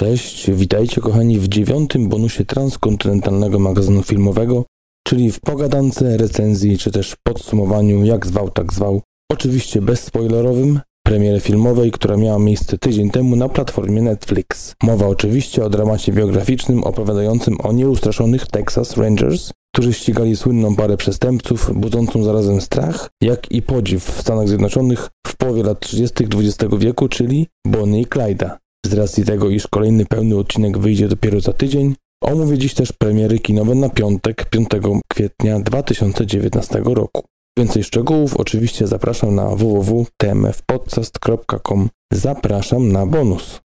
Cześć, witajcie kochani w dziewiątym bonusie transkontynentalnego magazynu filmowego, czyli w pogadance, recenzji czy też podsumowaniu, jak zwał, tak zwał. Oczywiście bezspoilerowym, premiery filmowej, która miała miejsce tydzień temu na platformie Netflix. Mowa oczywiście o dramacie biograficznym opowiadającym o nieustraszonych Texas Rangers, którzy ścigali słynną parę przestępców, budzącą zarazem strach, jak i podziw w Stanach Zjednoczonych w połowie lat 30. XX wieku, czyli Bonnie i Clyda. Z racji tego, iż kolejny pełny odcinek wyjdzie dopiero za tydzień, omówię dziś też premiery kinowe na piątek, 5 kwietnia 2019 roku. Więcej szczegółów oczywiście zapraszam na www.tmfpodcast.com. Zapraszam na bonus.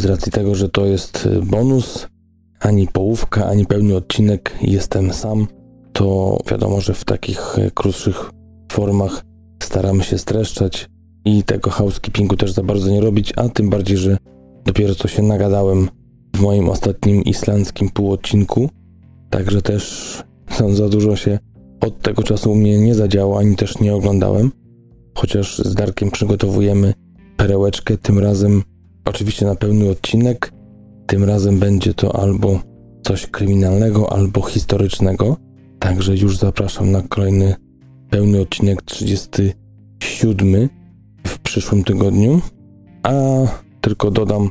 Z racji tego, że to jest bonus, ani połówka, ani pełny odcinek, jestem sam, to wiadomo, że w takich krótszych formach staramy się streszczać i tego housekeepingu też za bardzo nie robić, a tym bardziej, że dopiero co się nagadałem w moim ostatnim islandzkim półodcinku, także też za dużo się od tego czasu u mnie nie zadziało, ani też nie oglądałem, chociaż z Darkiem przygotowujemy perełeczkę, tym razem Oczywiście na pełny odcinek. Tym razem będzie to albo coś kryminalnego, albo historycznego. Także już zapraszam na kolejny pełny odcinek 37 w przyszłym tygodniu. A tylko dodam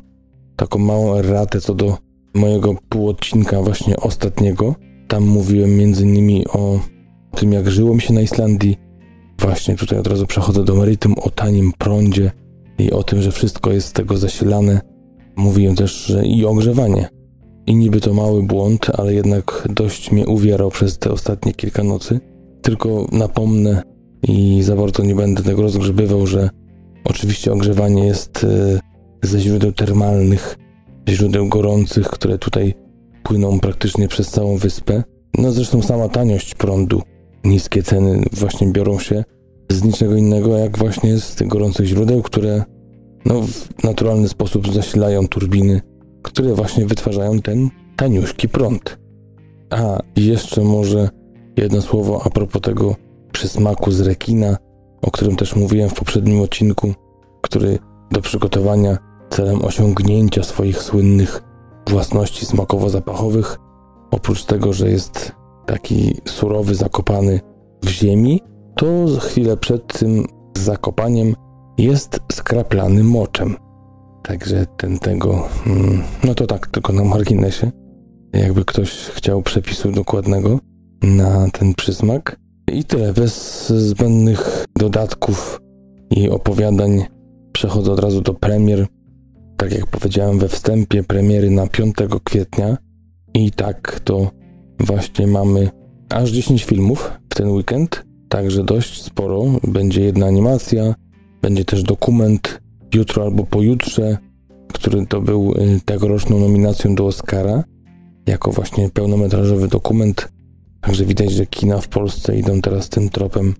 taką małą erratę co do mojego półodcinka właśnie ostatniego. Tam mówiłem między innymi o tym, jak żyło mi się na Islandii. Właśnie tutaj od razu przechodzę do meritum o tanim prądzie i o tym, że wszystko jest z tego zasilane. Mówiłem też, że i ogrzewanie. I niby to mały błąd, ale jednak dość mnie uwierał przez te ostatnie kilka nocy. Tylko napomnę i za bardzo nie będę tego rozgrzebywał, że oczywiście ogrzewanie jest e, ze źródeł termalnych, źródeł gorących, które tutaj płyną praktycznie przez całą wyspę. No zresztą sama taniość prądu, niskie ceny właśnie biorą się z niczego innego, jak właśnie z tych gorących źródeł, które no, w naturalny sposób zasilają turbiny, które właśnie wytwarzają ten taniuszki prąd. A jeszcze może jedno słowo a propos tego przysmaku z rekina, o którym też mówiłem w poprzednim odcinku, który do przygotowania celem osiągnięcia swoich słynnych własności smakowo-zapachowych, oprócz tego, że jest taki surowy, zakopany w ziemi, to chwilę przed tym zakopaniem jest skraplany moczem. Także ten tego, mm, no to tak, tylko na marginesie. Jakby ktoś chciał przepisu dokładnego na ten przysmak. I tyle, bez zbędnych dodatków i opowiadań przechodzę od razu do premier. Tak jak powiedziałem we wstępie, premiery na 5 kwietnia. I tak to właśnie mamy aż 10 filmów w ten weekend. Także dość sporo. Będzie jedna animacja, będzie też dokument jutro albo pojutrze, który to był y, tegoroczną nominacją do Oscara, jako właśnie pełnometrażowy dokument. Także widać, że kina w Polsce idą teraz tym tropem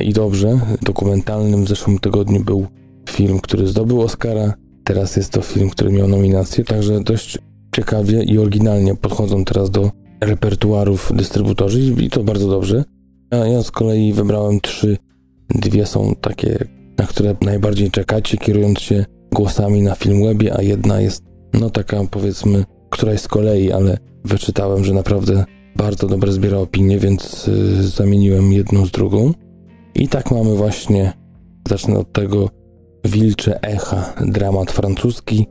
i dobrze. Dokumentalnym w zeszłym tygodniu był film, który zdobył Oscara. Teraz jest to film, który miał nominację, także dość ciekawie i oryginalnie podchodzą teraz do repertuarów dystrybutorzy i to bardzo dobrze. A ja z kolei wybrałem trzy. Dwie są takie, na które najbardziej czekacie, kierując się głosami na Filmwebie, a jedna jest, no taka powiedzmy, któraś z kolei, ale wyczytałem, że naprawdę bardzo dobre zbiera opinie, więc yy, zamieniłem jedną z drugą. I tak mamy właśnie, zacznę od tego, Wilcze Echa, dramat francuski,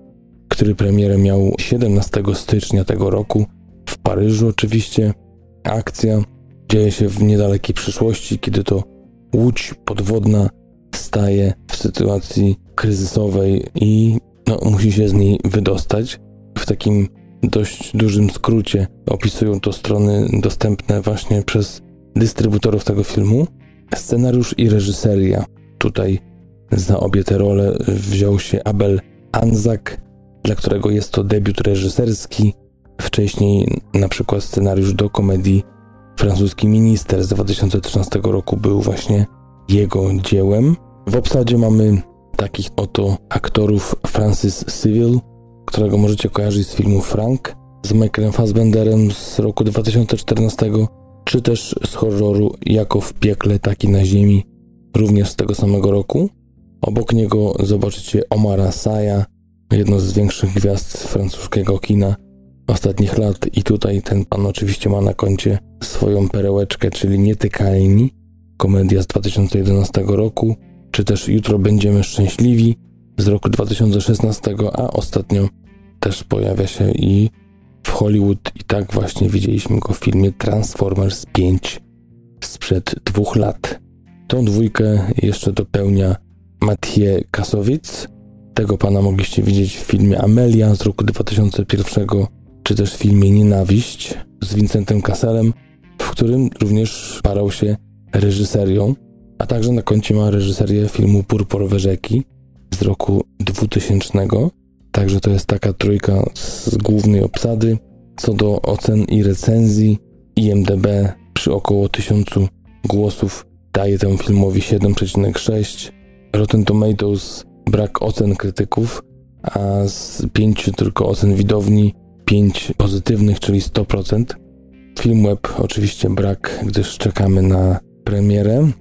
który premierę miał 17 stycznia tego roku w Paryżu oczywiście. Akcja dzieje się w niedalekiej przyszłości, kiedy to łódź podwodna staje w sytuacji kryzysowej i no, musi się z niej wydostać. W takim dość dużym skrócie opisują to strony dostępne właśnie przez dystrybutorów tego filmu. Scenariusz i reżyseria. Tutaj za obie te role wziął się Abel Anzak, dla którego jest to debiut reżyserski. Wcześniej na przykład scenariusz do komedii francuski minister z 2013 roku był właśnie jego dziełem. W obsadzie mamy takich oto aktorów Francis Civil, którego możecie kojarzyć z filmu Frank, z Michaelem Fassbenderem z roku 2014, czy też z horroru Jako w piekle, taki na ziemi, również z tego samego roku. Obok niego zobaczycie Omara Saya, jedno z większych gwiazd francuskiego kina ostatnich lat i tutaj ten pan oczywiście ma na koncie swoją perełeczkę, czyli Nietykalni, komedia z 2011 roku, czy też Jutro będziemy szczęśliwi z roku 2016, a ostatnio też pojawia się i w Hollywood i tak właśnie widzieliśmy go w filmie Transformers 5 sprzed dwóch lat. Tą dwójkę jeszcze dopełnia Mathieu Kasowic. Tego pana mogliście widzieć w filmie Amelia z roku 2001, czy też w filmie Nienawiść z Vincentem Kasselem, w którym również parał się reżyserią, a także na koncie ma reżyserię filmu Purpurowe Rzeki z roku 2000. Także to jest taka trójka z głównej obsady. Co do ocen i recenzji, IMDB przy około 1000 głosów daje temu filmowi 7,6. Rotten Tomatoes brak ocen krytyków, a z pięciu tylko ocen widowni 5 pozytywnych, czyli 100%. Film web oczywiście brak, gdyż czekamy na premierę.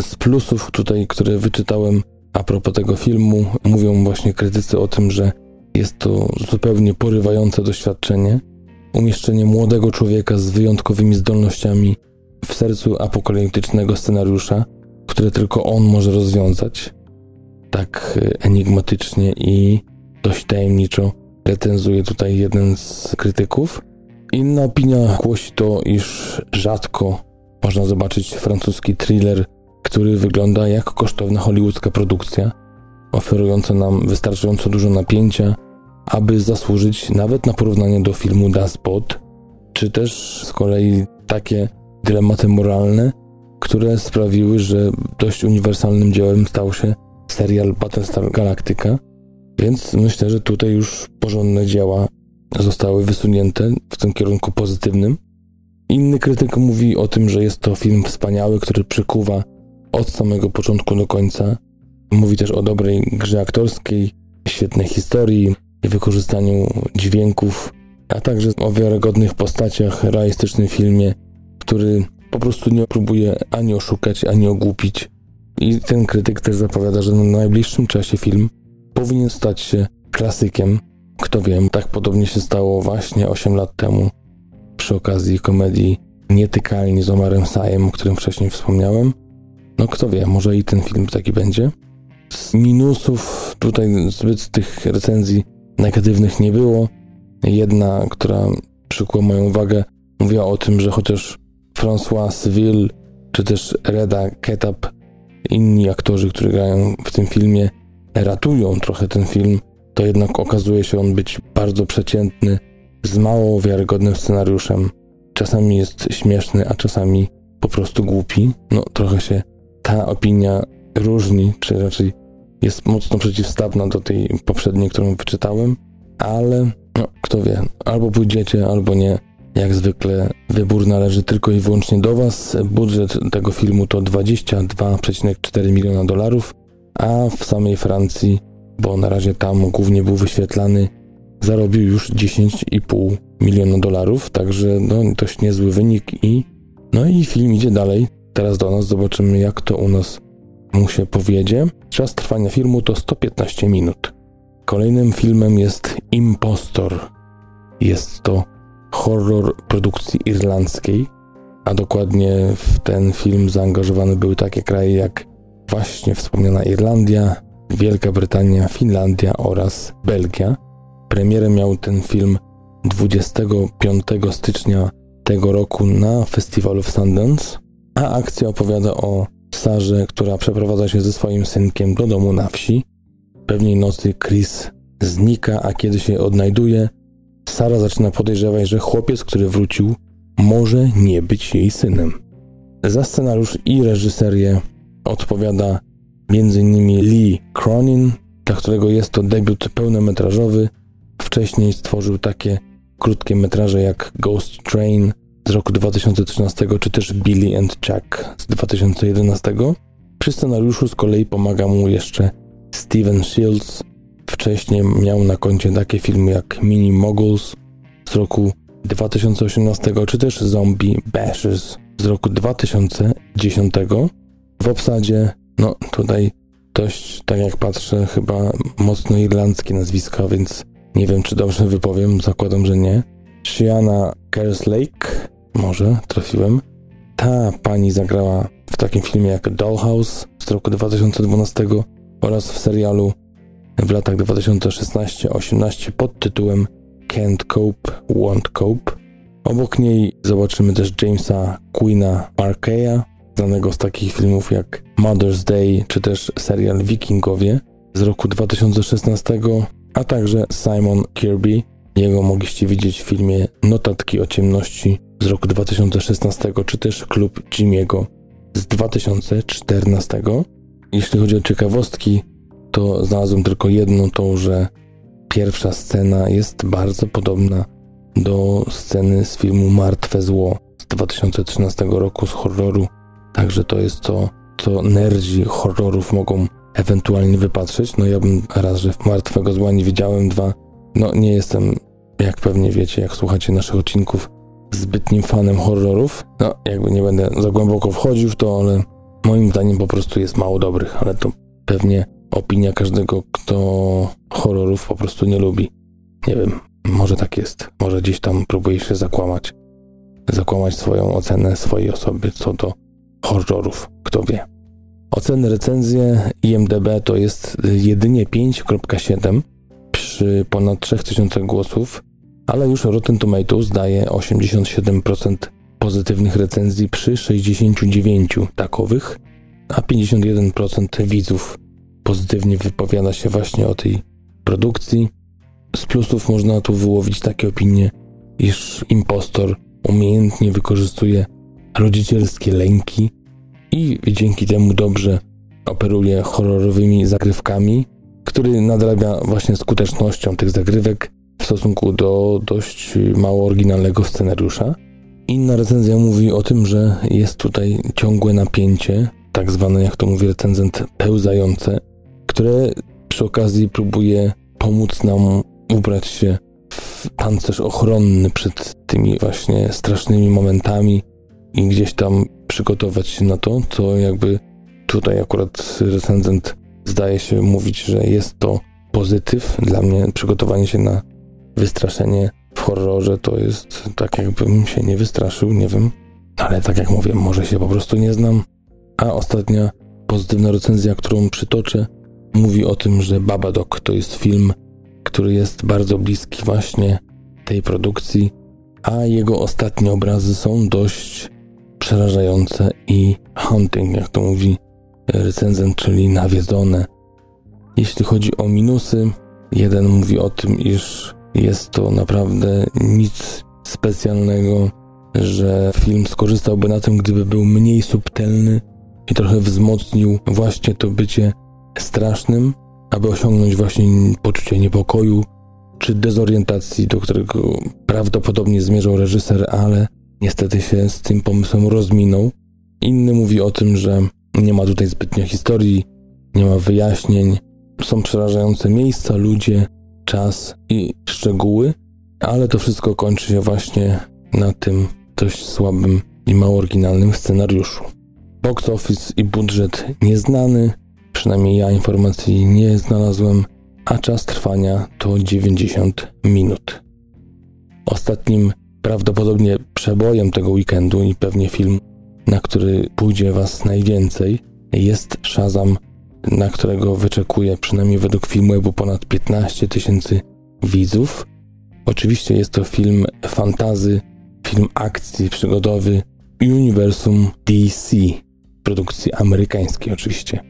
Z plusów tutaj, które wyczytałem a propos tego filmu, mówią właśnie krytycy o tym, że jest to zupełnie porywające doświadczenie. Umieszczenie młodego człowieka z wyjątkowymi zdolnościami w sercu apokaliptycznego scenariusza, które tylko on może rozwiązać. Tak enigmatycznie i dość tajemniczo recenzuje tutaj jeden z krytyków. Inna opinia głosi to, iż rzadko można zobaczyć francuski thriller, który wygląda jak kosztowna hollywoodzka produkcja, oferująca nam wystarczająco dużo napięcia, aby zasłużyć nawet na porównanie do filmu Das Boot, czy też z kolei takie dylematy moralne, które sprawiły, że dość uniwersalnym dziełem stał się serial Battlestar Galactica, więc myślę, że tutaj już porządne dzieła zostały wysunięte w tym kierunku pozytywnym. Inny krytyk mówi o tym, że jest to film wspaniały, który przykuwa od samego początku do końca. Mówi też o dobrej grze aktorskiej, świetnej historii, wykorzystaniu dźwięków, a także o wiarygodnych postaciach, realistycznym filmie, który po prostu nie próbuje ani oszukać, ani ogłupić. I ten krytyk też zapowiada, że na najbliższym czasie film powinien stać się klasykiem. Kto wie, tak podobnie się stało właśnie 8 lat temu przy okazji komedii Nietykalni z Omarem Sajem, o którym wcześniej wspomniałem. No kto wie, może i ten film taki będzie. Z minusów tutaj zbyt tych recenzji negatywnych nie było. Jedna, która przykuła moją uwagę, mówiła o tym, że chociaż François Civil czy też Reda Ketap, inni aktorzy, którzy grają w tym filmie, ratują trochę ten film, to jednak okazuje się on być bardzo przeciętny, z mało wiarygodnym scenariuszem. Czasami jest śmieszny, a czasami po prostu głupi. No, trochę się ta opinia różni, czy raczej jest mocno przeciwstawna do tej poprzedniej, którą wyczytałem, ale no, kto wie, albo pójdziecie, albo nie. Jak zwykle wybór należy tylko i wyłącznie do Was. Budżet tego filmu to 22,4 miliona dolarów, a w samej Francji, bo na razie tam głównie był wyświetlany, zarobił już 10,5 miliona dolarów, także no, dość niezły wynik i no i film idzie dalej. Teraz do nas zobaczymy jak to u nas mu się powiedzie. Czas trwania filmu to 115 minut. Kolejnym filmem jest Impostor. Jest to horror produkcji irlandzkiej, a dokładnie w ten film zaangażowane były takie kraje jak właśnie wspomniana Irlandia, Wielka Brytania, Finlandia oraz Belgia. Premierę miał ten film 25 stycznia tego roku na festiwalu w Sundance, a akcja opowiada o Sarze, która przeprowadza się ze swoim synkiem do domu na wsi. Pewnej nocy Chris znika, a kiedy się odnajduje, Sara zaczyna podejrzewać, że chłopiec, który wrócił, może nie być jej synem. Za scenariusz i reżyserię odpowiada m.in. Lee Cronin, dla którego jest to debiut pełnometrażowy. Wcześniej stworzył takie krótkie metraże jak Ghost Train z roku 2013, czy też Billy and Jack z 2011. Przy scenariuszu z kolei pomaga mu jeszcze Steven Shields. Wcześniej miał na koncie takie filmy jak Mini Moguls z roku 2018, czy też Zombie Bashers z roku 2010. W obsadzie, no tutaj dość, tak jak patrzę, chyba mocno irlandzkie nazwiska, więc nie wiem, czy dobrze wypowiem, zakładam, że nie. Shiana Kerslake, może trafiłem. Ta pani zagrała w takim filmie jak Dollhouse z roku 2012 oraz w serialu w latach 2016-18 pod tytułem Can't Cope, Won't Cope. Obok niej zobaczymy też Jamesa Queena Markeya, znanego z takich filmów jak Mother's Day czy też serial Wikingowie z roku 2016, a także Simon Kirby. Jego mogliście widzieć w filmie Notatki o ciemności z roku 2016, czy też Klub Jimiego z 2014. Jeśli chodzi o ciekawostki, to znalazłem tylko jedną, tą, że pierwsza scena jest bardzo podobna do sceny z filmu Martwe Zło z 2013 roku z horroru. Także to jest to, co nerdzi horrorów mogą ewentualnie wypatrzeć. No ja bym raz, że Martwego Zła nie widziałem, dwa, no nie jestem, jak pewnie wiecie, jak słuchacie naszych odcinków, zbytnim fanem horrorów. No jakby nie będę za głęboko wchodził w to, ale moim zdaniem po prostu jest mało dobrych, ale to pewnie opinia każdego, kto horrorów po prostu nie lubi. Nie wiem, może tak jest. Może gdzieś tam próbuje się zakłamać. Zakłamać swoją ocenę swojej osoby co do horrorów. Kto wie. Oceny recenzje IMDB to jest jedynie 5.7 przy ponad 3000 głosów, ale już Rotten Tomatoes daje 87% pozytywnych recenzji przy 69 takowych, a 51% widzów pozytywnie wypowiada się właśnie o tej produkcji. Z plusów można tu wyłowić takie opinie, iż impostor umiejętnie wykorzystuje rodzicielskie lęki i dzięki temu dobrze operuje horrorowymi zagrywkami, który nadrabia właśnie skutecznością tych zagrywek w stosunku do dość mało oryginalnego scenariusza. Inna recenzja mówi o tym, że jest tutaj ciągłe napięcie, tak zwane, jak to mówi recenzent, pełzające, które przy okazji próbuje pomóc nam ubrać się w pancerz ochronny przed tymi właśnie strasznymi momentami i gdzieś tam przygotować się na to, co jakby tutaj akurat recenzent zdaje się mówić, że jest to pozytyw. Dla mnie przygotowanie się na wystraszenie w horrorze to jest tak, jakbym się nie wystraszył, nie wiem. Ale tak jak mówię, może się po prostu nie znam. A ostatnia pozytywna recenzja, którą przytoczę, mówi o tym, że Babadook to jest film, który jest bardzo bliski właśnie tej produkcji, a jego ostatnie obrazy są dość przerażające i haunting, jak to mówi recenzent, czyli nawiedzone. Jeśli chodzi o minusy, jeden mówi o tym, iż jest to naprawdę nic specjalnego, że film skorzystałby na tym, gdyby był mniej subtelny i trochę wzmocnił właśnie to bycie strasznym, aby osiągnąć właśnie poczucie niepokoju czy dezorientacji, do którego prawdopodobnie zmierzał reżyser, ale niestety się z tym pomysłem rozminął. Inny mówi o tym, że nie ma tutaj zbytnio historii, nie ma wyjaśnień, są przerażające miejsca, ludzie, czas i szczegóły, ale to wszystko kończy się właśnie na tym dość słabym i mało oryginalnym scenariuszu. Box office i budżet nieznany, przynajmniej ja informacji nie znalazłem, a czas trwania to 90 minut. Ostatnim prawdopodobnie przebojem tego weekendu i pewnie film, na który pójdzie Was najwięcej, jest Shazam, na którego wyczekuje przynajmniej według filmu ponad 15 tysięcy widzów. Oczywiście jest to film fantazy, film akcji przygodowy uniwersum DC, produkcji amerykańskiej oczywiście.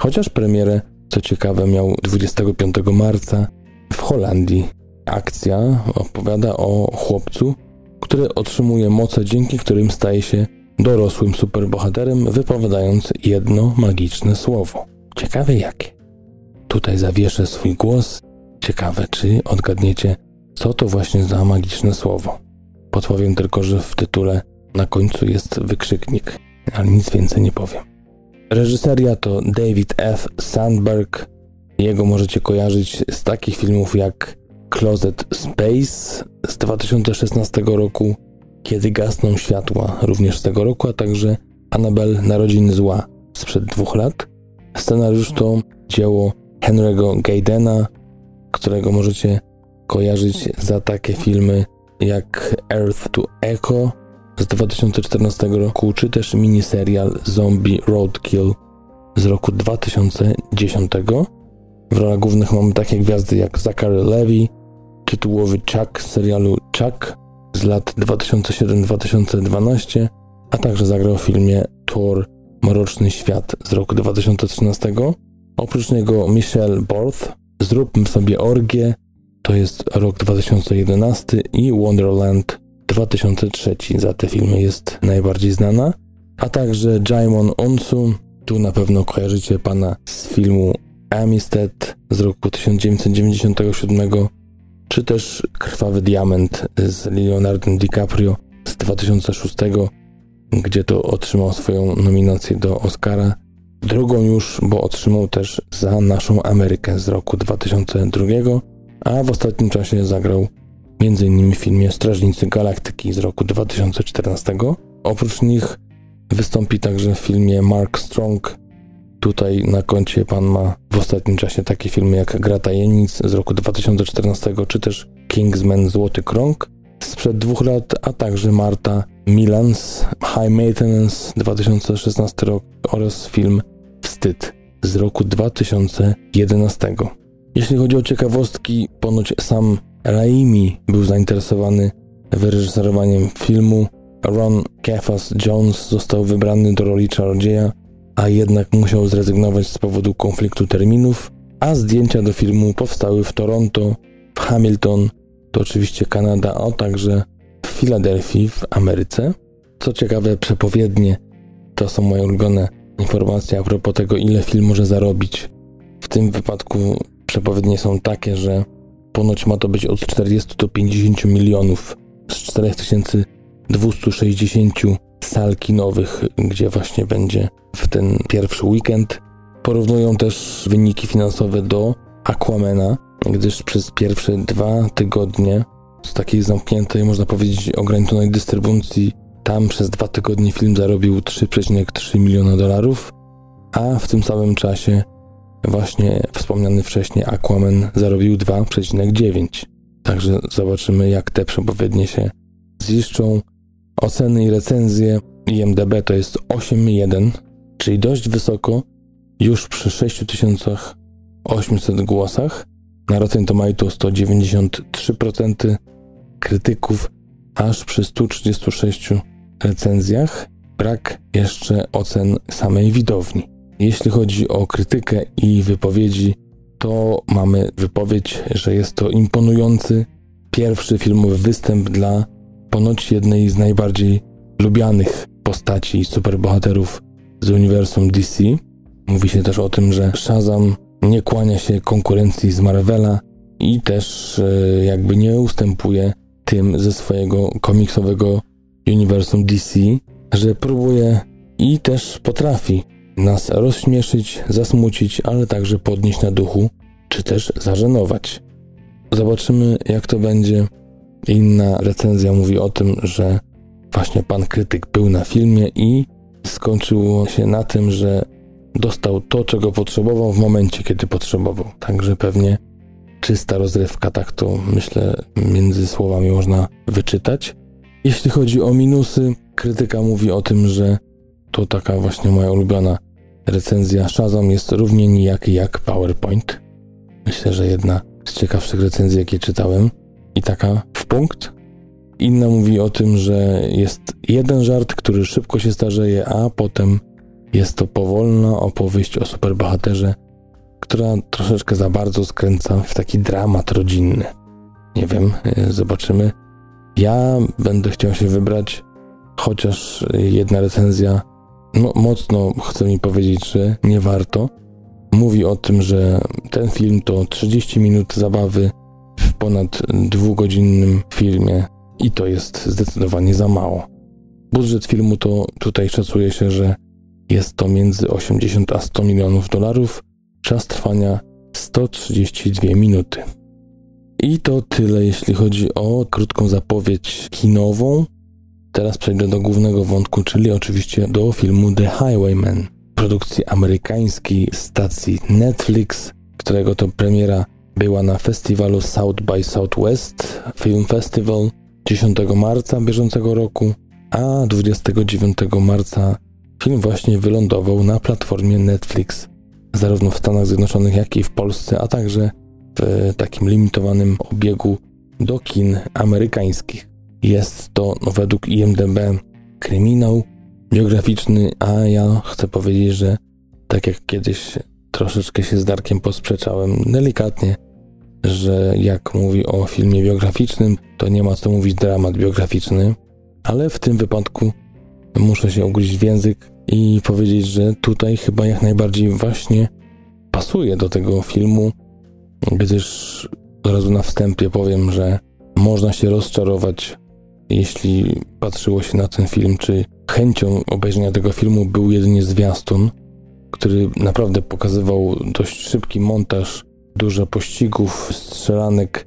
Chociaż premierę, co ciekawe, miał 25 marca w Holandii. Akcja opowiada o chłopcu, który otrzymuje moce, dzięki którym staje się dorosłym superbohaterem, wypowiadając jedno magiczne słowo. Ciekawe jakie. Tutaj zawieszę swój głos. Ciekawe, czy odgadniecie, co to właśnie za magiczne słowo. Podpowiem tylko, że w tytule na końcu jest wykrzyknik, ale nic więcej nie powiem. Reżyseria to David F. Sandberg. Jego możecie kojarzyć z takich filmów jak Closet Space z 2016 roku, Kiedy gasną światła również z tego roku, a także Annabelle Narodziny Zła sprzed dwóch lat. Scenariusz to dzieło Henry'ego Gaydena, którego możecie kojarzyć za takie filmy jak Earth to Echo z 2014 roku, czy też miniserial Zombie Roadkill z roku 2010. W rolach głównych mamy takie gwiazdy jak Zachary Levy, tytułowy Chuck z serialu Chuck z lat 2007-2012, a także zagrał w filmie Thor Mroczny Świat z roku 2013. Oprócz niego Michelle Borth, Zróbmy sobie orgię, to jest rok 2011 i Wonderland 2003. Za te filmy jest najbardziej znana. A także Jaimon Onsu, tu na pewno kojarzycie pana z filmu Amistad z roku 1997, czy też Krwawy Diament z Leonardo DiCaprio z 2006, gdzie to otrzymał swoją nominację do Oscara. Drugą już, bo otrzymał też za naszą Amerykę z roku 2002, a w ostatnim czasie zagrał m.in. w filmie Strażnicy Galaktyki z roku 2014. Oprócz nich wystąpi także w filmie Mark Strong. Tutaj na koncie pan ma w ostatnim czasie takie filmy jak Gra Tajemnic z roku 2014, czy też Kingsman Złoty Krąg sprzed dwóch lat, a także Marta Milans High Maintenance 2016 rok oraz film Wstyd z roku 2011. Jeśli chodzi o ciekawostki, ponoć sam Raimi był zainteresowany wyreżyserowaniem filmu. Ron Kefas Jones został wybrany do roli czarodzieja, a jednak musiał zrezygnować z powodu konfliktu terminów, a zdjęcia do filmu powstały w Toronto, w Hamilton, to oczywiście Kanada, a także w Filadelfii w Ameryce. Co ciekawe, przepowiednie to są moje ulubione informacje a propos tego, ile film może zarobić. W tym wypadku przepowiednie są takie, że ponoć ma to być od 40 do 50 milionów z 4260 sal kinowych, gdzie właśnie będzie w ten pierwszy weekend. Porównują też wyniki finansowe do Aquamena, gdyż przez pierwsze dwa tygodnie z takiej zamkniętej, można powiedzieć, ograniczonej dystrybucji tam przez dwa tygodnie film zarobił 3,3 miliona dolarów, a w tym samym czasie właśnie wspomniany wcześniej Aquaman zarobił 2,9. Także zobaczymy, jak te przepowiednie się ziszczą. Oceny i recenzje IMDB to jest 8,1, czyli dość wysoko, już przy 6800 głosach. Na Rotten Tomatoes to 93% krytyków, aż przy 136 recenzjach brak jeszcze ocen samej widowni. Jeśli chodzi o krytykę i wypowiedzi, to mamy wypowiedź, że jest to imponujący pierwszy filmowy występ dla ponoć jednej z najbardziej lubianych postaci superbohaterów z uniwersum DC. Mówi się też o tym, że Shazam nie kłania się konkurencji z Marvela i też e, jakby nie ustępuje tym ze swojego komiksowego uniwersum DC, że próbuje i też potrafi nas rozśmieszyć, zasmucić, ale także podnieść na duchu, czy też zażenować. Zobaczymy, jak to będzie. Inna recenzja mówi o tym, że właśnie pan krytyk był na filmie i skończyło się na tym, że dostał to, czego potrzebował w momencie, kiedy potrzebował. Także pewnie czysta rozrywka, tak to myślę między słowami można wyczytać. Jeśli chodzi o minusy, krytyka mówi o tym, że to taka właśnie moja ulubiona recenzja. Shazam jest równie nijaki jak PowerPoint. Myślę, że jedna z ciekawszych recenzji, jakie czytałem. I taka punkt. Inna mówi o tym, że jest jeden żart, który szybko się starzeje, a potem jest to powolna opowieść o superbohaterze, która troszeczkę za bardzo skręca w taki dramat rodzinny. Nie wiem, y, zobaczymy. Ja będę chciał się wybrać, chociaż jedna recenzja no, mocno chce mi powiedzieć, że nie warto. Mówi o tym, że ten film to 30 minut zabawy ponad dwugodzinnym filmie i to jest zdecydowanie za mało. Budżet filmu to tutaj szacuje się, że jest to między 80 a 100 milionów dolarów, czas trwania 132 minuty. I to tyle, jeśli chodzi o krótką zapowiedź kinową. Teraz przejdę do głównego wątku, czyli oczywiście do filmu The Highwayman, produkcji amerykańskiej stacji Netflix, którego to premiera była na festiwalu South by Southwest Film Festival 10 marca bieżącego roku, a 29 marca film właśnie wylądował na platformie Netflix, zarówno w Stanach Zjednoczonych, jak i w Polsce, a także w takim limitowanym obiegu do kin amerykańskich. Jest to no, według IMDB kryminał biograficzny, a ja chcę powiedzieć, że tak jak kiedyś troszeczkę się z Darkiem posprzeczałem delikatnie, że jak mówi o filmie biograficznym, to nie ma co mówić dramat biograficzny, ale w tym wypadku muszę się ugryźć w język i powiedzieć, że tutaj chyba jak najbardziej właśnie pasuje do tego filmu, gdyż od razu na wstępie powiem, że można się rozczarować, jeśli patrzyło się na ten film, czy chęcią obejrzenia tego filmu był jedynie zwiastun, który naprawdę pokazywał dość szybki montaż, dużo pościgów, strzelanek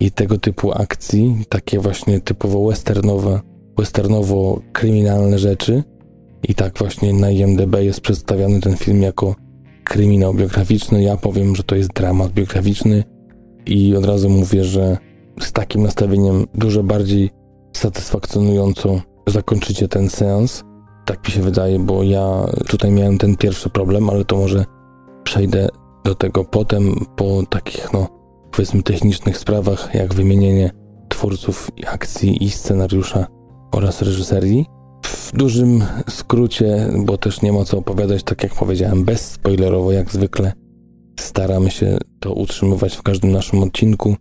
i tego typu akcji, takie właśnie typowo westernowe, westernowo-kryminalne rzeczy. I tak właśnie na IMDB jest przedstawiany ten film jako kryminał biograficzny. Ja powiem, że to jest dramat biograficzny i od razu mówię, że z takim nastawieniem dużo bardziej satysfakcjonująco zakończycie ten seans. Tak mi się wydaje, bo ja tutaj miałem ten pierwszy problem, ale to może przejdę do tego potem po takich, no, powiedzmy technicznych sprawach, jak wymienienie twórców akcji i scenariusza oraz reżyserii. W dużym skrócie, bo też nie ma co opowiadać, tak jak powiedziałem, bezspoilerowo jak zwykle. Staramy się to utrzymywać w każdym naszym odcinku.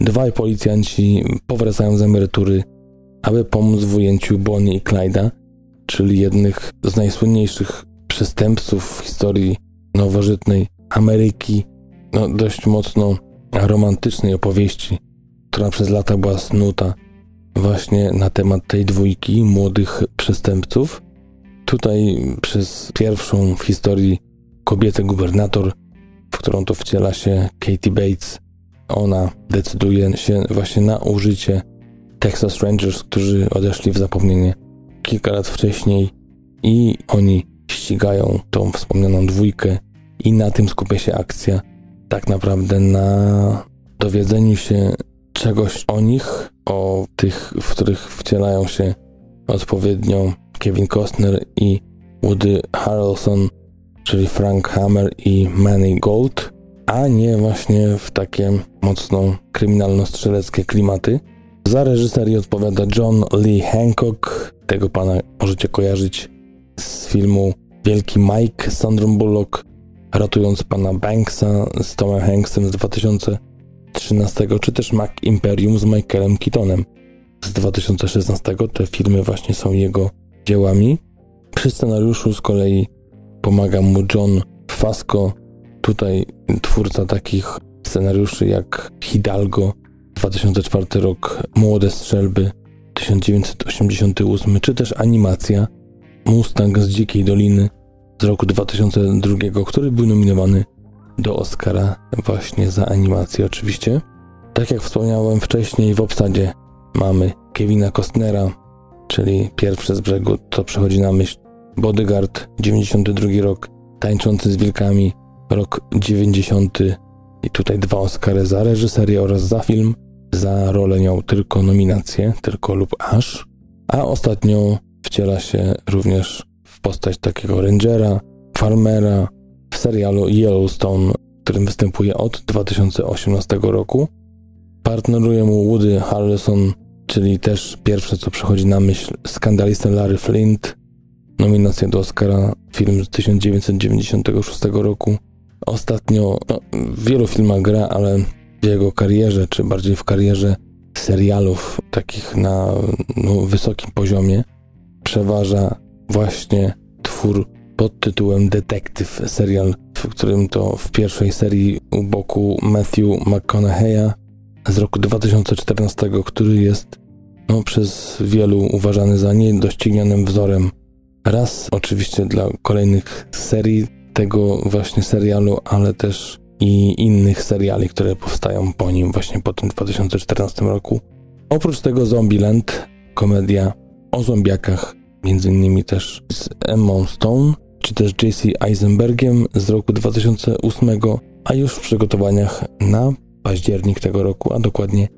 Dwaj policjanci powracają z emerytury, aby pomóc w ujęciu Bonnie i Clyda, czyli jednych z najsłynniejszych przestępców w historii nowożytnej Ameryki. No, dość mocno romantycznej opowieści, która przez lata była snuta właśnie na temat tej dwójki młodych przestępców. Tutaj przez pierwszą w historii kobietę gubernator, w którą to wciela się Katie Bates, ona decyduje się właśnie na użycie Texas Rangers, którzy odeszli w zapomnienie kilka lat wcześniej i oni ścigają tą wspomnianą dwójkę i na tym skupia się akcja. Tak naprawdę na dowiedzeniu się czegoś o nich, o tych, w których wcielają się odpowiednio Kevin Costner i Woody Harrelson, czyli Frank Hammer i Manny Gold, a nie właśnie w takie mocno kryminalno-strzeleckie klimaty. Za reżyserię odpowiada John Lee Hancock. Tego pana możecie kojarzyć z filmu Wielki Mike z Bullock, ratując pana Banksa z Tomem Hanksem z 2013, czy też Mac Imperium z Michaelem Keatonem z 2016. Te filmy właśnie są jego dziełami. Przy scenariuszu z kolei pomaga mu John Fasco, tutaj twórca takich scenariuszy jak Hidalgo 2004 rok, Młode Strzelby 1988, czy też animacja Mustang z Dzikiej Doliny z roku 2002, który był nominowany do Oscara właśnie za animację oczywiście. Tak jak wspomniałem wcześniej, w obsadzie mamy Kevina Costnera, czyli pierwsze z brzegu, co przychodzi na myśl Bodyguard, 92 rok, Tańczący z Wilkami, rok 90 i tutaj dwa Oscary za reżyserię oraz za film. Za rolę miał tylko nominację, tylko lub aż, a ostatnio wciela się również w postać takiego rangera, farmera w serialu Yellowstone, w którym występuje od 2018 roku. Partneruje mu Woody Harrelson, czyli też pierwsze co przychodzi na myśl skandalista Larry Flint, nominacja do Oscara, film z 1996 roku. Ostatnio no, w wielu filmach gra, ale jego karierze, czy bardziej w karierze serialów takich na no, wysokim poziomie, przeważa właśnie twór pod tytułem Detektyw, serial, w którym to w pierwszej serii u boku Matthew McConaughey'a z roku 2014, który jest no, przez wielu uważany za niedoścignionym wzorem. Raz oczywiście dla kolejnych serii tego właśnie serialu, ale też i innych seriali, które powstają po nim właśnie po tym 2014 roku. Oprócz tego Zombieland, komedia o zombiakach, między innymi też z Emma Stone, czy też J.C. Eisenbergiem z roku 2008, a już w przygotowaniach na październik tego roku, a dokładnie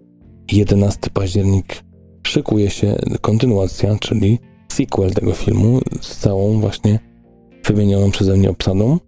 11 październik szykuje się kontynuacja, czyli sequel tego filmu z całą właśnie wymienioną przeze mnie obsadą.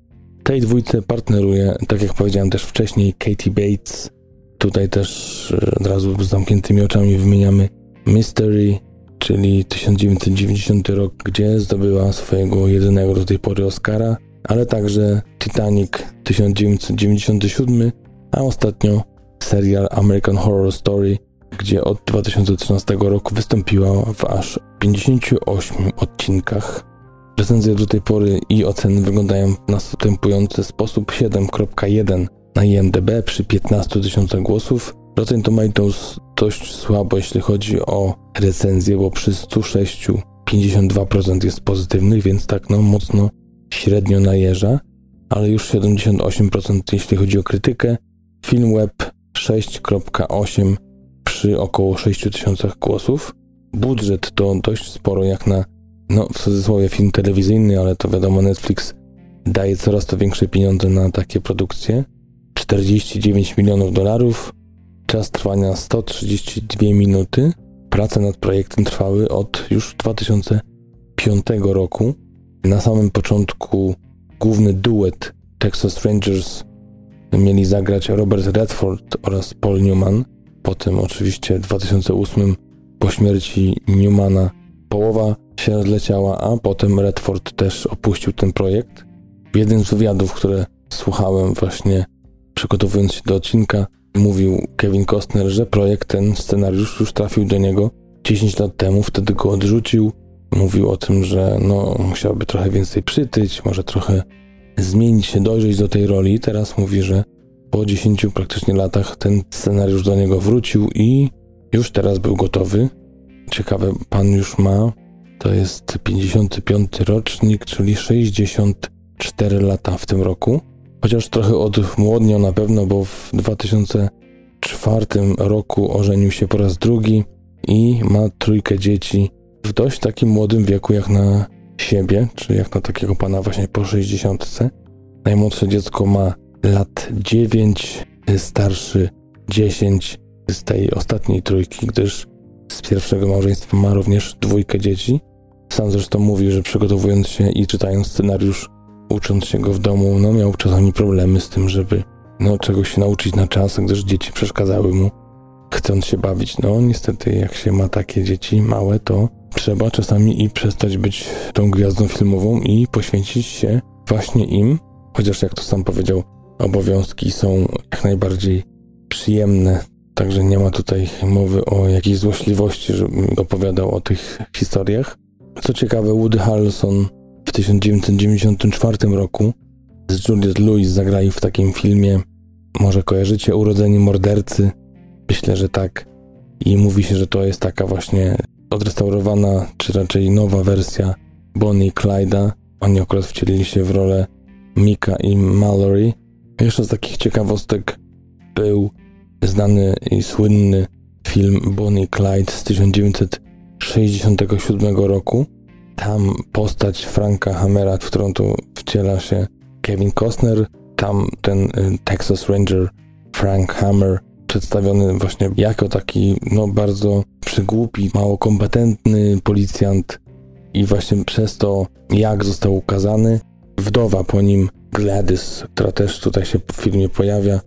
Tej dwójce partneruje, tak jak powiedziałem też wcześniej, Katie Bates. Tutaj też e, od razu z zamkniętymi oczami wymieniamy Mystery, czyli 1990 rok, gdzie zdobyła swojego jedynego do tej pory Oscara, ale także Titanic 1997, a ostatnio serial American Horror Story, gdzie od 2013 roku wystąpiła w aż 58 odcinkach. Recenzje do tej pory i oceny wyglądają w następujący sposób 7.1 na IMDb przy 15 tysiącach głosów. Rotten Tomatoes dość słabo jeśli chodzi o recenzję, bo przy 106 52% jest pozytywnych, więc tak no mocno średnio najeża, ale już 78% jeśli chodzi o krytykę. Film Web 6.8 przy około 6000 głosów. Budżet to dość sporo jak na no w cudzysłowie film telewizyjny, ale to wiadomo, Netflix daje coraz to większe pieniądze na takie produkcje. 49 milionów dolarów, czas trwania 132 minuty. Prace nad projektem trwały od już 2005 roku. Na samym początku główny duet Texas Rangers mieli zagrać Robert Redford oraz Paul Newman. Potem oczywiście w 2008 po śmierci Newmana połowa się rozleciała, a potem Redford też opuścił ten projekt. W jednym z wywiadów, które słuchałem właśnie przygotowując się do odcinka, mówił Kevin Costner, że projekt ten, scenariusz już trafił do niego 10 lat temu, wtedy go odrzucił. Mówił o tym, że no, musiałby trochę więcej przytyć, może trochę zmienić się, dojrzeć do tej roli. Teraz mówi, że po 10 praktycznie latach ten scenariusz do niego wrócił i już teraz był gotowy. Ciekawe, pan już ma to jest 55 rocznik, czyli 64 lata w tym roku. Chociaż trochę odmłodniał na pewno, bo w 2004 roku ożenił się po raz drugi i ma trójkę dzieci w dość takim młodym wieku jak na siebie, czy jak na takiego pana właśnie po 60. Najmłodsze dziecko ma lat 9, starszy 10 z tej ostatniej trójki, gdyż z pierwszego małżeństwa ma również dwójkę dzieci. Sam zresztą mówił, że przygotowując się i czytając scenariusz, ucząc się go w domu, no miał czasami problemy z tym, żeby no czegoś się nauczyć na czas, gdyż dzieci przeszkadzały mu, chcąc się bawić. No niestety, jak się ma takie dzieci małe, to trzeba czasami i przestać być tą gwiazdą filmową i poświęcić się właśnie im, chociaż jak to sam powiedział, obowiązki są jak najbardziej przyjemne, także nie ma tutaj mowy o jakiejś złośliwości, żebym opowiadał o tych historiach. Co ciekawe, Woody Harrelson w 1994 roku z Juliette Lewis zagrali w takim filmie, może kojarzycie Urodzenie Mordercy? Myślę, że tak. I mówi się, że to jest taka właśnie odrestaurowana, czy raczej nowa wersja Bonnie i Clyde'a. Oni akurat wcielili się w rolę Mika i Mallory. Jeszcze z takich ciekawostek był znany i słynny film Bonnie Clyde z 1900 67 roku. Tam postać Franka Hammera, w którą tu wciela się Kevin Costner, tam ten y, Texas Ranger Frank Hammer przedstawiony właśnie jako taki no bardzo przygłupi, mało kompetentny policjant i właśnie przez to jak został ukazany wdowa po nim Gladys, która też tutaj się w filmie pojawia,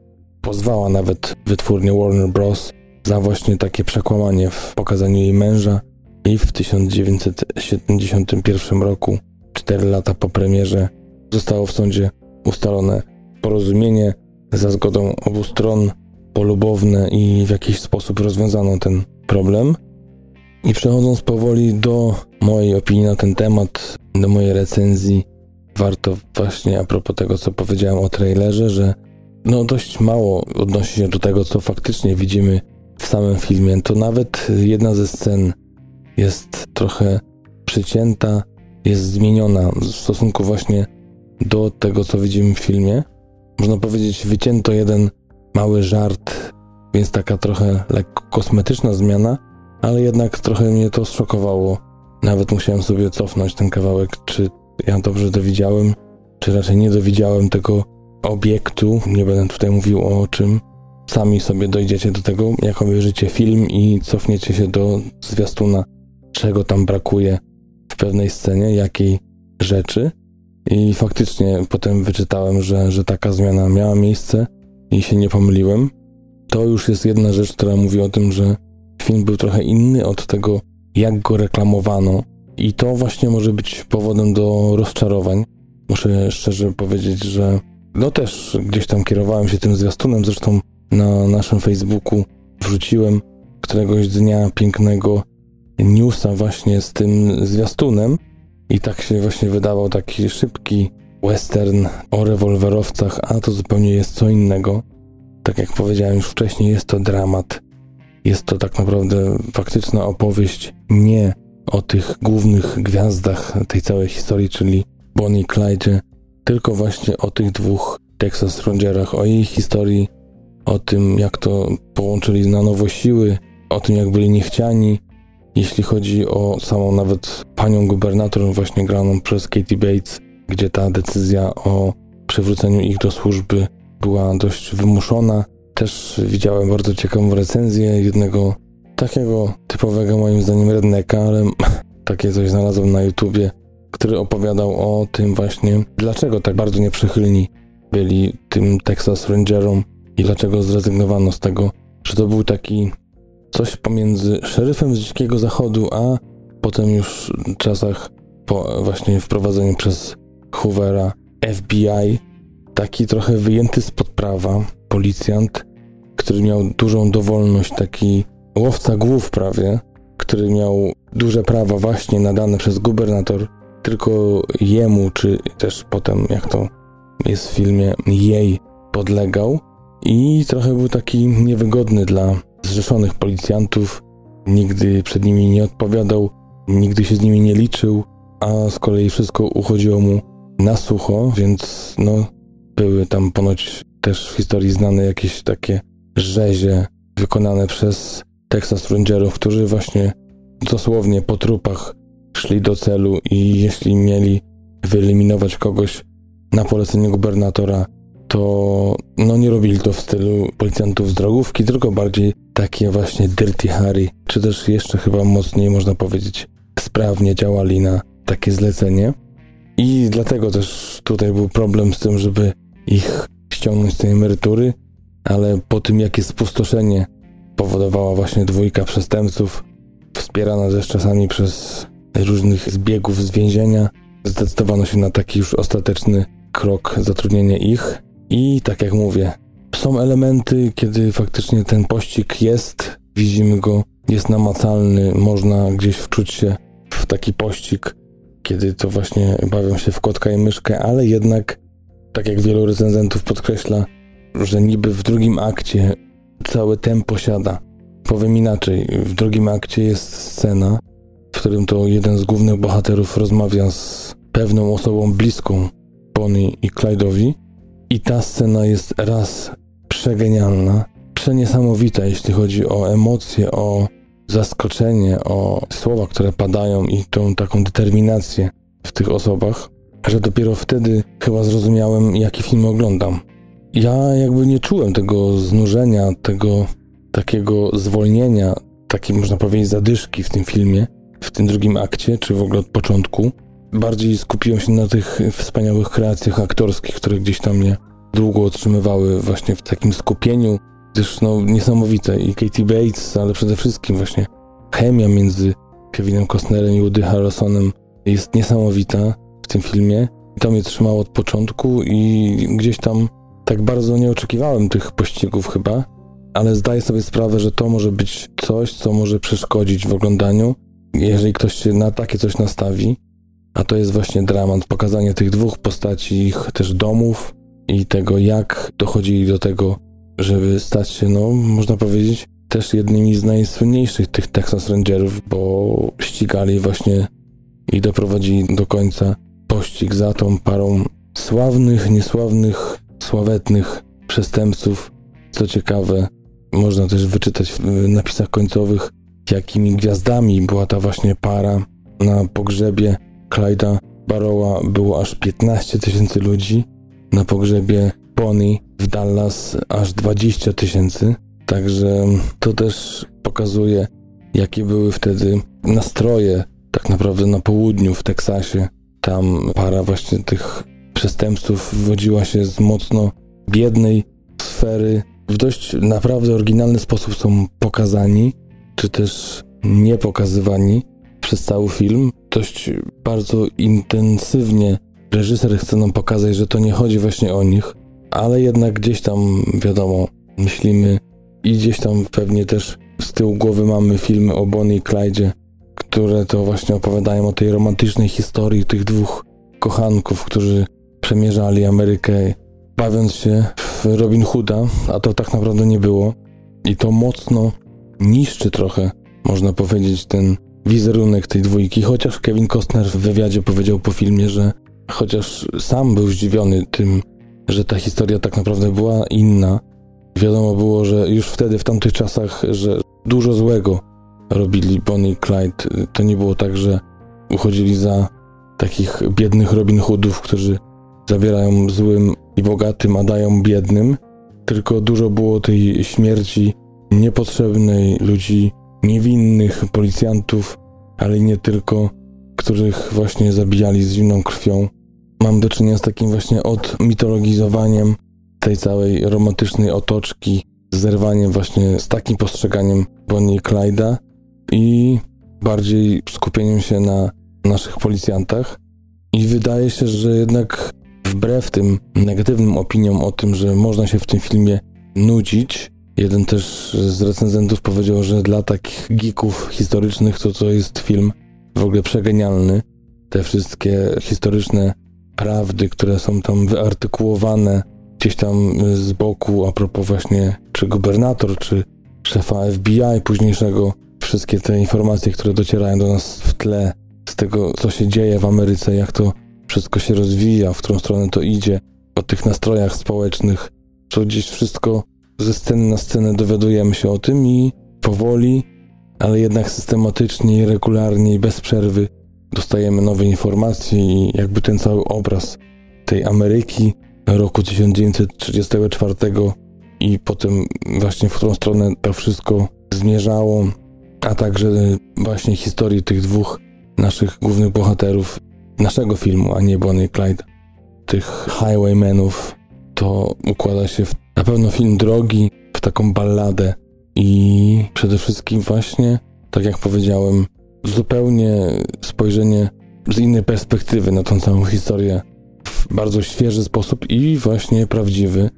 pozwała nawet wytwórnię Warner Bros. za właśnie takie przekłamanie w pokazaniu jej męża i w 1971 roku, 4 lata po premierze, zostało w sądzie ustalone porozumienie za zgodą obu stron, polubowne i w jakiś sposób rozwiązano ten problem. I przechodząc powoli do mojej opinii na ten temat, do mojej recenzji, warto właśnie a propos tego, co powiedziałem o trailerze, że no dość mało odnosi się do tego, co faktycznie widzimy w samym filmie. To nawet jedna ze scen jest trochę przycięta, jest zmieniona w stosunku właśnie do tego, co widzimy w filmie. Można powiedzieć, wycięto jeden mały żart, więc taka trochę lekko kosmetyczna zmiana, ale jednak trochę mnie to zszokowało. Nawet musiałem sobie cofnąć ten kawałek, czy ja dobrze dowiedziałem, czy raczej nie dowiedziałem tego obiektu. Nie będę tutaj mówił o czym. Sami sobie dojdziecie do tego, jak obejrzycie film i cofniecie się do zwiastuna, czego tam brakuje w pewnej scenie, jakiej rzeczy. I faktycznie potem wyczytałem, że, że taka zmiana miała miejsce i się nie pomyliłem. To już jest jedna rzecz, która mówi o tym, że film był trochę inny od tego, jak go reklamowano. I to właśnie może być powodem do rozczarowań. Muszę szczerze powiedzieć, że no też gdzieś tam kierowałem się tym zwiastunem, zresztą na naszym Facebooku wrzuciłem któregoś dnia pięknego newsa właśnie z tym zwiastunem i tak się właśnie wydawał taki szybki western o rewolwerowcach, a to zupełnie jest co innego. Tak jak powiedziałem już wcześniej, jest to dramat. Jest to tak naprawdę faktyczna opowieść nie o tych głównych gwiazdach tej całej historii, czyli Bonnie Clyde, tylko właśnie o tych dwóch Texas Rangerach, o jej historii, o tym jak to połączyli na nowo siły, o tym jak byli niechciani, jeśli chodzi o samą nawet panią gubernator właśnie graną przez Katie Bates, gdzie ta decyzja o przywróceniu ich do służby była dość wymuszona. Też widziałem bardzo ciekawą recenzję jednego takiego typowego moim zdaniem redneka, ale takie coś znalazłem na YouTubie, który opowiadał o tym właśnie, dlaczego tak bardzo nieprzychylni byli tym Texas Rangerom i dlaczego zrezygnowano z tego, że to był taki coś pomiędzy szeryfem z Dzikiego Zachodu, a potem już w czasach po właśnie wprowadzeniu przez Hoovera FBI, taki trochę wyjęty spod prawa policjant, który miał dużą dowolność, taki łowca głów prawie, który miał duże prawa właśnie nadane przez gubernator, tylko jemu, czy też potem, jak to jest w filmie, jej podlegał. I trochę był taki niewygodny dla zrzeszonych policjantów, nigdy przed nimi nie odpowiadał, nigdy się z nimi nie liczył, a z kolei wszystko uchodziło mu na sucho, więc no, były tam ponoć też w historii znane jakieś takie rzezie wykonane przez Texas Rangerów, którzy właśnie dosłownie po trupach szli do celu i jeśli mieli wyeliminować kogoś na polecenie gubernatora, to no nie robili to w stylu policjantów z drogówki, tylko bardziej takie właśnie Dirty Harry, czy też jeszcze chyba mocniej można powiedzieć sprawnie działali na takie zlecenie. I dlatego też tutaj był problem z tym, żeby ich ściągnąć z tej emerytury, ale po tym jakie spustoszenie powodowała właśnie dwójka przestępców, wspierana też czasami przez różnych zbiegów z więzienia, zdecydowano się na taki już ostateczny krok zatrudnienia ich. I tak jak mówię, są elementy, kiedy faktycznie ten pościg jest, widzimy go, jest namacalny, można gdzieś wczuć się w taki pościg, kiedy to właśnie bawią się w kotka i myszkę, ale jednak, tak jak wielu recenzentów podkreśla, że niby w drugim akcie cały tempo siada. Powiem inaczej, w drugim akcie jest scena, w którym to jeden z głównych bohaterów rozmawia z pewną osobą bliską Bonnie i Clyde'owi i ta scena jest raz przegenialna, przeniesamowita, jeśli chodzi o emocje, o zaskoczenie, o słowa, które padają i tą taką determinację w tych osobach, że dopiero wtedy chyba zrozumiałem, jaki film oglądam. Ja jakby nie czułem tego znużenia, tego takiego zwolnienia, takiej można powiedzieć zadyszki w tym filmie, w tym drugim akcie, czy w ogóle od początku. Bardziej skupiłem się na tych wspaniałych kreacjach aktorskich, które gdzieś tam mnie długo otrzymywały właśnie w takim skupieniu, gdyż no niesamowite i Katie Bates, ale przede wszystkim właśnie chemia między Kevinem Costnerem i Woody Harrelsonem jest niesamowita w tym filmie. To mnie trzymało od początku i gdzieś tam tak bardzo nie oczekiwałem tych pościgów chyba, ale zdaję sobie sprawę, że to może być coś, co może przeszkodzić w oglądaniu, jeżeli ktoś się na takie coś nastawi. A to jest właśnie dramat, pokazanie tych dwóch postaci, ich też domów i tego, jak dochodzili do tego, żeby stać się, no, można powiedzieć, też jednymi z najsłynniejszych tych Texas Rangerów, bo ścigali właśnie i doprowadzili do końca pościg za tą parą sławnych, niesławnych, sławetnych przestępców. Co ciekawe, można też wyczytać w napisach końcowych, jakimi gwiazdami była ta właśnie para. Na pogrzebie Clyda Barrowa było aż 15 tysięcy ludzi, na pogrzebie Pony w Dallas aż 20 tysięcy. Także to też pokazuje, jakie były wtedy nastroje tak naprawdę na południu w Teksasie. Tam para właśnie tych przestępców wywodziła się z mocno biednej sfery. W dość naprawdę oryginalny sposób są pokazani, czy też nie pokazywani przez cały film. Dość bardzo intensywnie reżyser chce nam pokazać, że to nie chodzi właśnie o nich, ale jednak gdzieś tam, wiadomo, myślimy i gdzieś tam pewnie też z tyłu głowy mamy filmy o Bonnie i Clyde, które to właśnie opowiadają o tej romantycznej historii tych dwóch kochanków, którzy przemierzali Amerykę, bawiąc się w Robin Hooda, a to tak naprawdę nie było. I to mocno niszczy trochę, można powiedzieć, ten wizerunek tej dwójki, chociaż Kevin Costner w wywiadzie powiedział po filmie, że chociaż sam był zdziwiony tym, że ta historia tak naprawdę była inna, wiadomo było, że już wtedy, w tamtych czasach, że dużo złego robili Bonnie i Clyde. To nie było tak, że uchodzili za takich biednych Robin Hoodów, którzy zabierają złym i bogatym, a dają biednym, tylko dużo było tej śmierci niepotrzebnej, ludzi niewinnych, policjantów, ale nie tylko, których właśnie zabijali z zimną krwią. Mam do czynienia z takim właśnie odmitologizowaniem tej całej romantycznej otoczki, zerwaniem właśnie z takim postrzeganiem Bonnie i Clyda i bardziej skupieniem się na naszych policjantach. I wydaje się, że jednak wbrew tym negatywnym opiniom o tym, że można się w tym filmie nudzić, jeden też z recenzentów powiedział, że dla takich geeków historycznych to to jest film w ogóle przegenialny. Te wszystkie historyczne prawdy, które są tam wyartykułowane gdzieś tam z boku a propos właśnie czy gubernator, czy szefa FBI późniejszego, wszystkie te informacje, które docierają do nas w tle z tego, co się dzieje w Ameryce, jak to wszystko się rozwija, w którą stronę to idzie, o tych nastrojach społecznych, to gdzieś wszystko ze sceny na scenę dowiadujemy się o tym i powoli, ale jednak systematycznie i regularnie i bez przerwy dostajemy nowe informacje i jakby ten cały obraz tej Ameryki roku 1934 i potem właśnie w którą stronę to wszystko zmierzało, a także właśnie historii tych dwóch naszych głównych bohaterów naszego filmu, a nie Bonnie Clyde, tych highwaymenów, to układa się w na pewno film drogi, w taką balladę i przede wszystkim właśnie, tak jak powiedziałem, zupełnie spojrzenie z innej perspektywy na tą całą historię w bardzo świeży sposób i właśnie prawdziwy.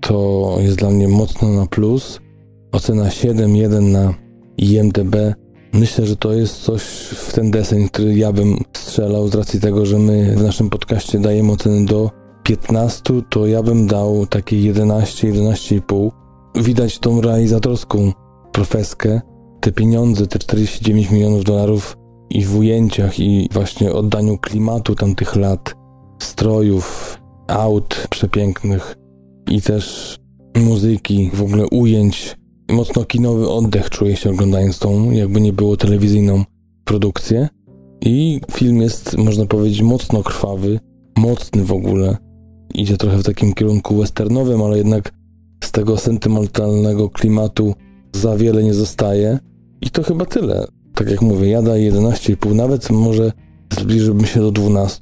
To jest dla mnie mocno na plus. Ocena 7.1 na IMDB. Myślę, że to jest coś w ten deseń, który ja bym strzelał z racji tego, że my w naszym podcaście dajemy oceny do 15, to ja bym dał takie 11, 11,5. Widać tą realizatorską profeskę, te pieniądze, te 49 milionów dolarów i w ujęciach i właśnie oddaniu klimatu tamtych lat, strojów, aut przepięknych i też muzyki, w ogóle ujęć. Mocno kinowy oddech czuję się oglądając tą, jakby nie było telewizyjną produkcję. I film jest, można powiedzieć, mocno krwawy, mocny w ogóle. Idzie trochę w takim kierunku westernowym, ale jednak z tego sentymentalnego klimatu za wiele nie zostaje. I to chyba tyle. Tak jak mówię, ja daję 11,5, nawet może zbliżyłbym się do 12.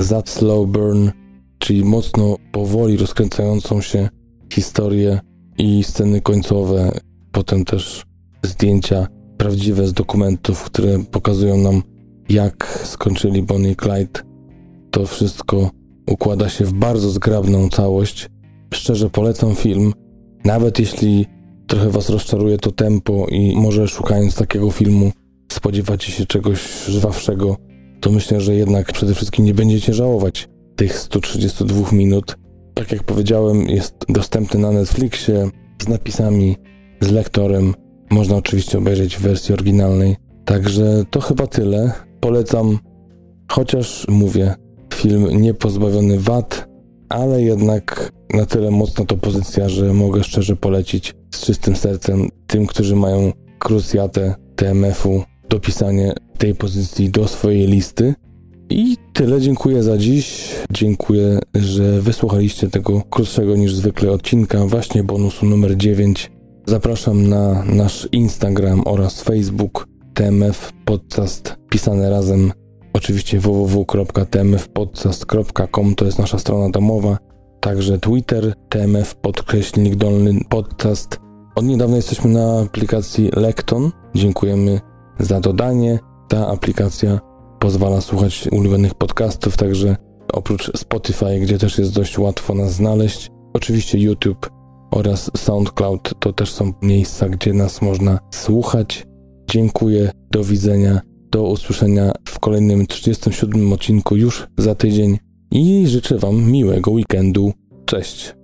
Za slow burn, czyli mocno powoli rozkręcającą się historię i sceny końcowe, potem też zdjęcia prawdziwe z dokumentów, które pokazują nam, jak skończyli Bonnie i Clyde. To wszystko układa się w bardzo zgrabną całość. Szczerze polecam film, nawet jeśli trochę was rozczaruje to tempo i może szukając takiego filmu spodziewacie się czegoś żwawszego, to myślę, że jednak przede wszystkim nie będziecie żałować tych 132 minut. Tak jak powiedziałem, jest dostępny na Netflixie z napisami, z lektorem Można oczywiście obejrzeć w wersji oryginalnej. Także to chyba tyle. Polecam, chociaż mówię, film nie pozbawiony wad, ale jednak na tyle mocna to pozycja, że mogę szczerze polecić z czystym sercem tym, którzy mają krucjatę TMF-u, dopisanie tej pozycji do swojej listy. I tyle, dziękuję za dziś. Dziękuję, że wysłuchaliście tego krótszego niż zwykle odcinka, właśnie bonusu numer 9. Zapraszam na nasz Instagram oraz Facebook TMF Podcast pisane razem. Oczywiście www.tmfpodcast.com to jest nasza strona domowa. Także Twitter TMF podkreślnik dolny podcast. Od niedawna jesteśmy na aplikacji Lekton. Dziękujemy za dodanie. Ta aplikacja pozwala słuchać ulubionych podcastów, także oprócz Spotify, gdzie też jest dość łatwo nas znaleźć, oczywiście YouTube oraz SoundCloud to też są miejsca, gdzie nas można słuchać. Dziękuję, do widzenia, do usłyszenia w kolejnym 37 odcinku już za tydzień i życzę Wam miłego weekendu. Cześć.